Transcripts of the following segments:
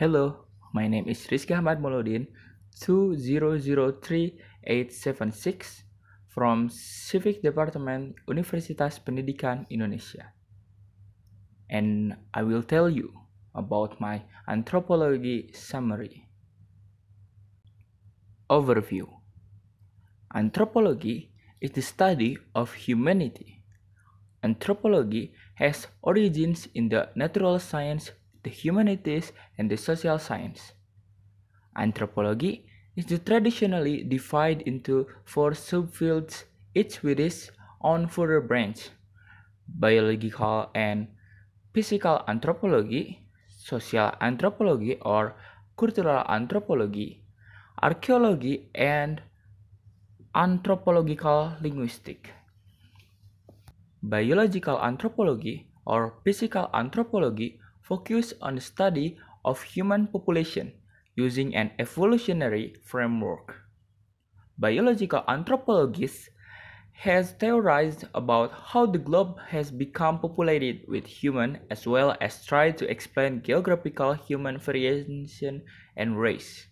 Hello, my name is Rizky Ahmad Molodin, 2003876 from Civic Department Universitas Pendidikan Indonesia. And I will tell you about my anthropology summary. Overview Anthropology is the study of humanity. Anthropology has origins in the natural science the humanities, and the social science. Anthropology is traditionally divided into four subfields, each with its own further branch biological and physical anthropology, social anthropology or cultural anthropology, archaeology, and anthropological linguistic. Biological anthropology or physical anthropology focus on the study of human population using an evolutionary framework. Biological anthropologists has theorized about how the globe has become populated with human as well as tried to explain geographical human variation and race.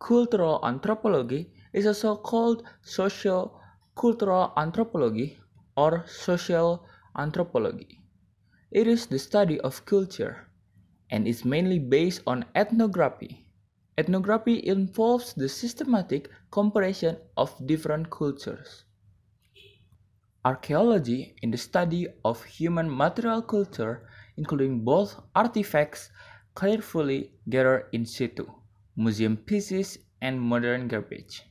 Cultural anthropology is also called social cultural anthropology or social anthropology. It is the study of culture and is mainly based on ethnography. Ethnography involves the systematic comparison of different cultures. Archaeology in the study of human material culture, including both artifacts carefully gathered in situ, museum pieces, and modern garbage.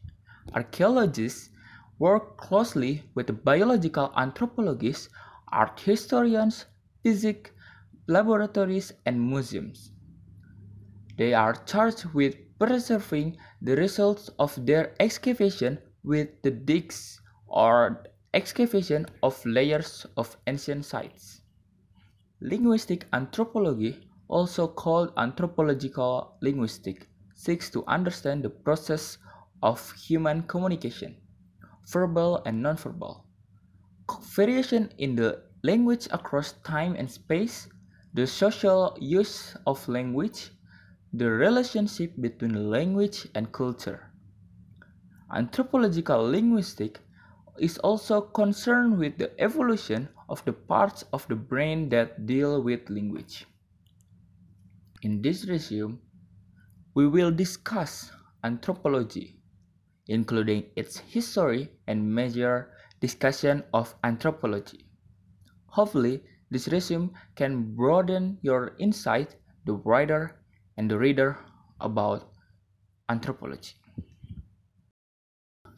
Archaeologists work closely with biological anthropologists, art historians, physics laboratories, and museums. They are charged with preserving the results of their excavation with the digs or excavation of layers of ancient sites. Linguistic anthropology, also called anthropological linguistics, seeks to understand the process of human communication, verbal and nonverbal. Variation in the language across time and space, the social use of language, the relationship between language and culture. Anthropological linguistics is also concerned with the evolution of the parts of the brain that deal with language. In this resume, we will discuss anthropology, including its history and major discussion of anthropology. Hopefully, this resume can broaden your insight, the writer and the reader about anthropology.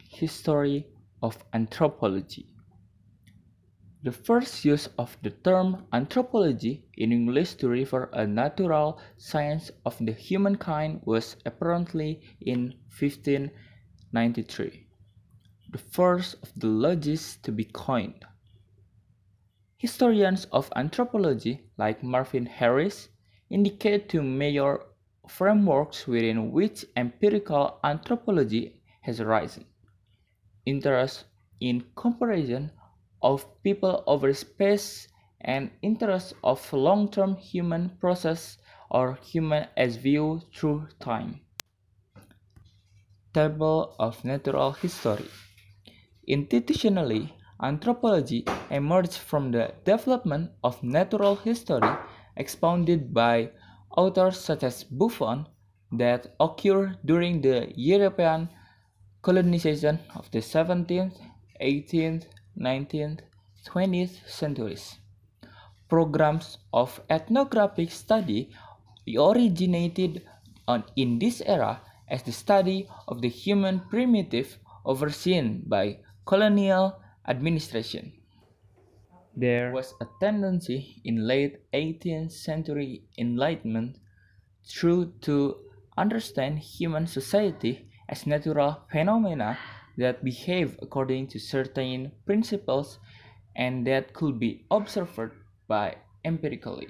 History of anthropology. The first use of the term anthropology in English to refer a natural science of the humankind was apparently in 1593, the first of the logies to be coined. Historians of anthropology, like Marvin Harris, indicate two major frameworks within which empirical anthropology has arisen. Interest in comparison of people over space and interest of long-term human process or human as viewed through time. Table of Natural History Institutionally, Anthropology emerged from the development of natural history expounded by authors such as Buffon that occurred during the European colonization of the 17th, 18th, 19th, 20th centuries. Programs of ethnographic study originated on, in this era as the study of the human primitive overseen by colonial administration. There was a tendency in late 18th century enlightenment through to understand human society as natural phenomena that behave according to certain principles and that could be observed by empirically.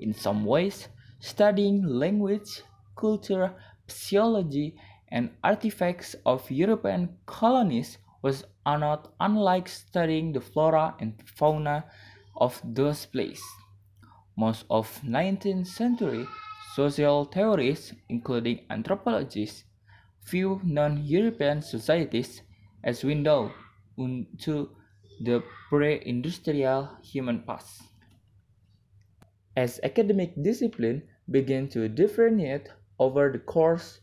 In some ways, studying language, culture, physiology, and artifacts of European colonies was not unlike studying the flora and fauna of those places. Most of 19th century Social theories, including anthropologists, view non-European societies as window into the pre-industrial human past. As academic discipline began to differentiate over the course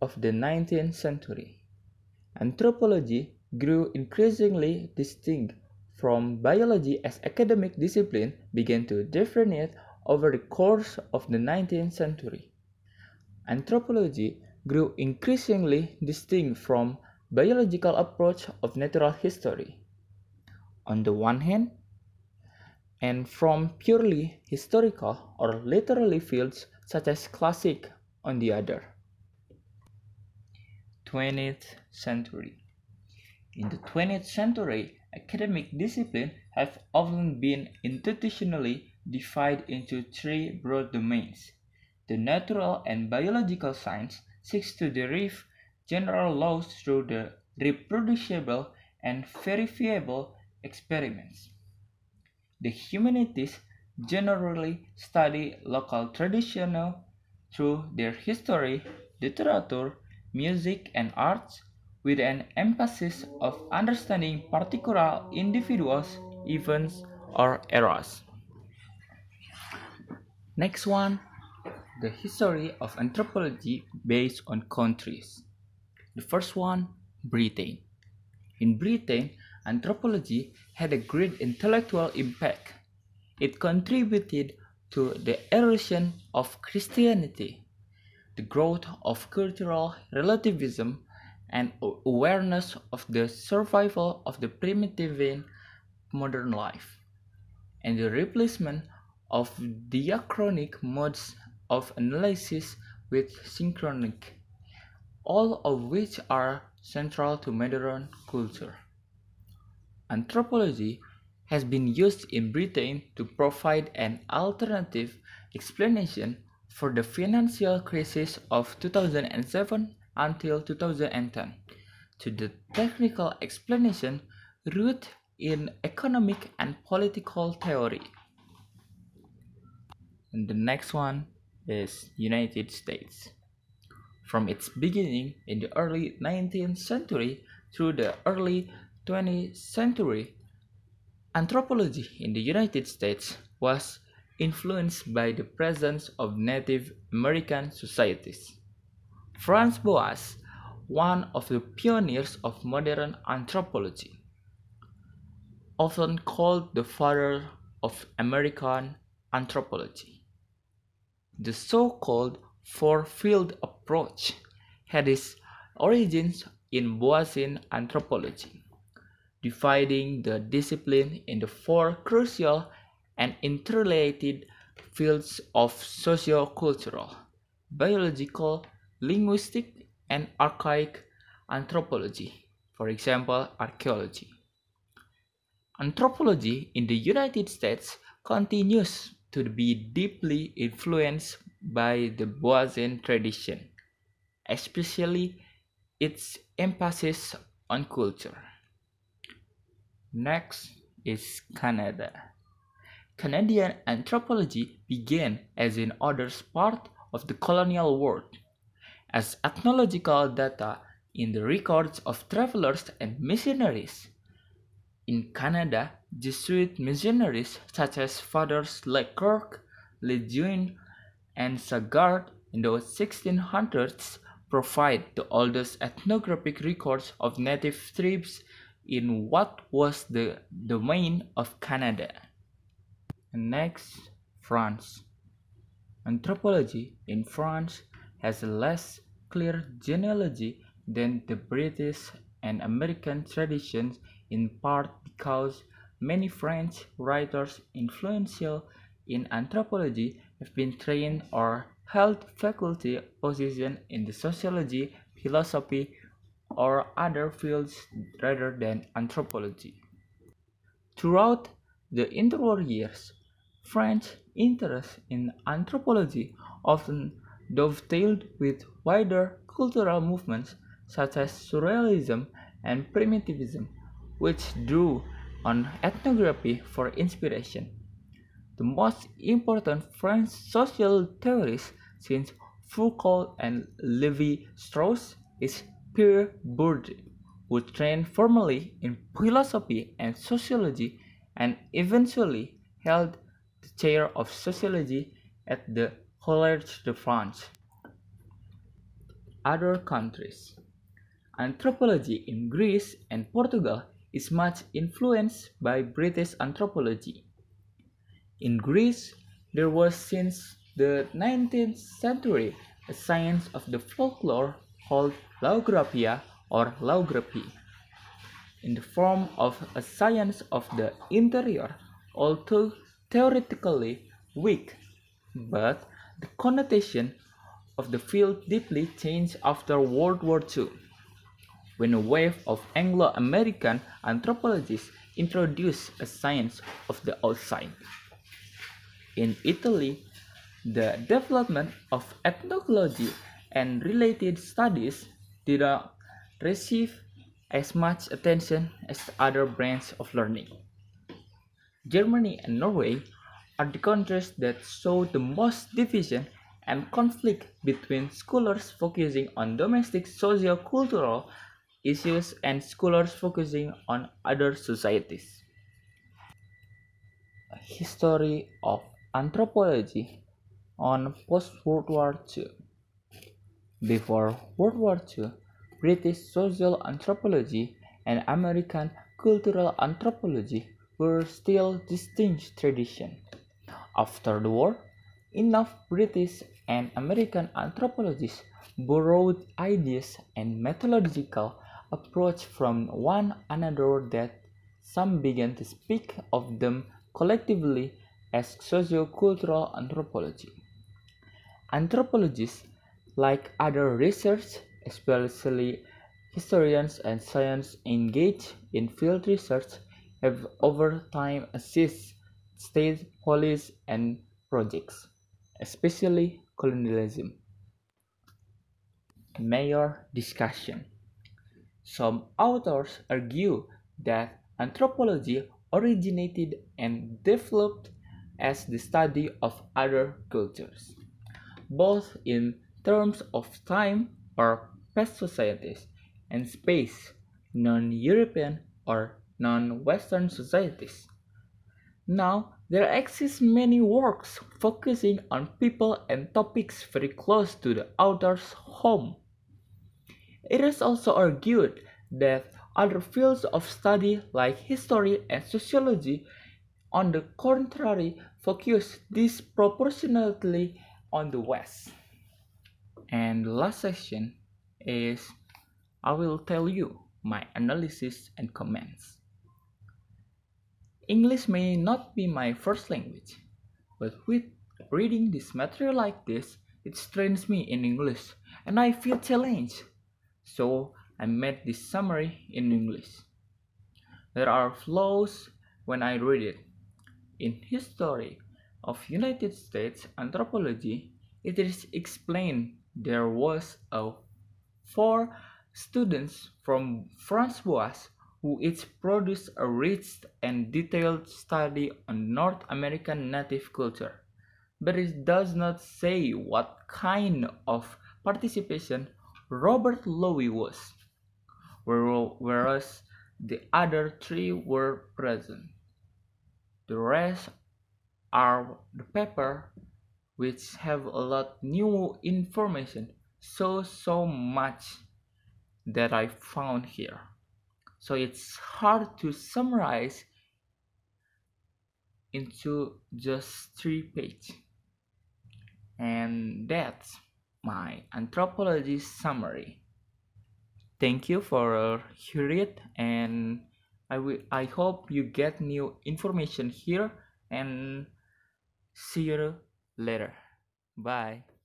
of the 19th century, anthropology grew increasingly distinct from biology as academic discipline began to differentiate over the course of the 19th century. Anthropology grew increasingly distinct from biological approach of natural history. On the one hand, and from purely historical or literary fields such as classic on the other. 20th century. In the 20th century, academic disciplines have often been institutionally divided into three broad domains. The natural and biological science seeks to derive general laws through the reproducible and verifiable experiments. The humanities generally study local traditions through their history, literature, music, and arts, with an emphasis of understanding particular individuals, events, or eras. Next one, the history of anthropology based on countries. The first one, Britain. In Britain, anthropology had a great intellectual impact. It contributed to the erosion of Christianity, the growth of cultural relativism, and awareness of the survival of the primitive in modern life, and the replacement of diachronic modes of analysis with synchronic, all of which are central to modern culture. Anthropology has been used in Britain to provide an alternative explanation for the financial crisis of 2007 until 2010 to the technical explanation rooted in economic and political theory. And the next one is United States. From its beginning in the early 19th century through the early 20th century, anthropology in the United States was influenced by the presence of Native American societies. Franz Boas, one of the pioneers of modern anthropology, often called the father of American anthropology. The so-called four-field approach had its origins in Boasian anthropology dividing the discipline into four crucial and interrelated fields of socio-cultural, biological, linguistic, and archaic anthropology, for example, archaeology. Anthropology in the United States continues to be deeply influenced by the Boasian tradition, especially its emphasis on culture. Next is Canada. Canadian anthropology began as in others part of the colonial world, as ethnological data in the records of travelers and missionaries. In Canada, Jesuit missionaries such as Fathers Le Clercq, Lejeune, and Sagard in the 1600s provide the oldest ethnographic records of native tribes in what was the domain of Canada. next, France. Anthropology in France has less clear genealogy than the British and American traditions in part because many French writers influential in anthropology have been trained or held faculty positions in the sociology, philosophy, or other fields rather than anthropology. Throughout the interwar years, French interest in anthropology often dovetailed with wider cultural movements such as Surrealism and Primitivism, which drew on ethnography for inspiration. The most important French social theorist since Foucault and Levi-Strauss is Pierre Bourdieu, who trained formally in philosophy and sociology and eventually held the chair of sociology at the Collège de France. Other countries Anthropology in Greece and Portugal is much influenced by British anthropology. In Greece, there was since the 19th century a science of the folklore called laografia or laography, in the form of a science of the interior, although theoretically weak, but the connotation of the field deeply changed after World War II, when a wave of Anglo-American anthropologists introduced a science of the outside. In Italy, the development of ethnology and related studies did not receive as much attention as other branches of learning. Germany and Norway are the countries that show the most division and conflict between scholars focusing on domestic socio-cultural issues and scholars focusing on other societies. A history of anthropology on post-World War II. Before World War II, British social anthropology and American cultural anthropology were still distinct traditions. After the war, enough British and American anthropologists borrowed ideas and methodological approach from one another that some began to speak of them collectively as socio-cultural anthropology. Anthropologists, like other research, especially historians and science engaged in field research, have over time assisted state police and projects, especially colonialism. Major discussion. Some authors argue that anthropology originated and developed as the study of other cultures, both in terms of time or past societies and space, non-European or non-Western societies. Now, there exist many works focusing on people and topics very close to the author's home. It is also argued that other fields of study like history and sociology, on the contrary, focus disproportionately on the West. And the last section is I will tell you my analysis and comments. English may not be my first language, but with reading this material like this, it strains me in English and I feel challenged. So I made this summary in English. There are flaws when I read it. In history of United States anthropology, it is explained there was a four students from Franz who each produced a rich and detailed study on North American native culture, but it does not say what kind of participation Robert Lowie was, whereas the other three were present. The rest are the paper which have a lot new information so so much that I found here so it's hard to summarize into just three pages and that's my anthropology summary. Thank you for hearing it and I will I hope you get new information here and see you later. Bye